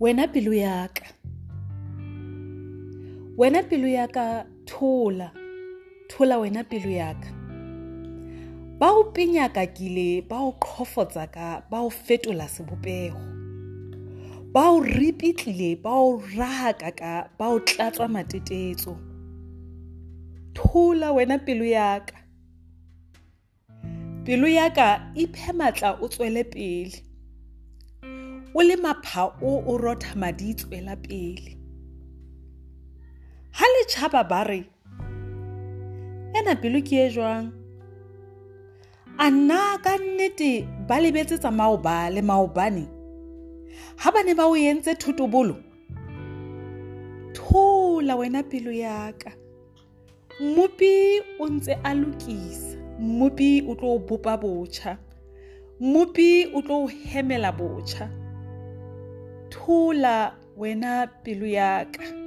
wena pelo ya ka wena pelo ya ka thola thola wena pelo ya ka ba o penyaka kile ba o qhofotsa ka ba o fetola sebopego ba o ripitlile ba o rahaka ka ba o tlatswa matetetso thola wena pelo ya ka pelo ya ka iphe matla o tswele pele o le mapha o o rotha madi tswela pele ha le tshaba ba re ena pelo ke e jwang a nna ka nnete ba lebetsetsa maoba le maobane ha ba ne ba o entse thotobolo thola wena pelo ya ka mmopi o ntse a lokisa mmopi o tlo o bopa botjha mmopi o tlo o hemela botjha Hula wena pelo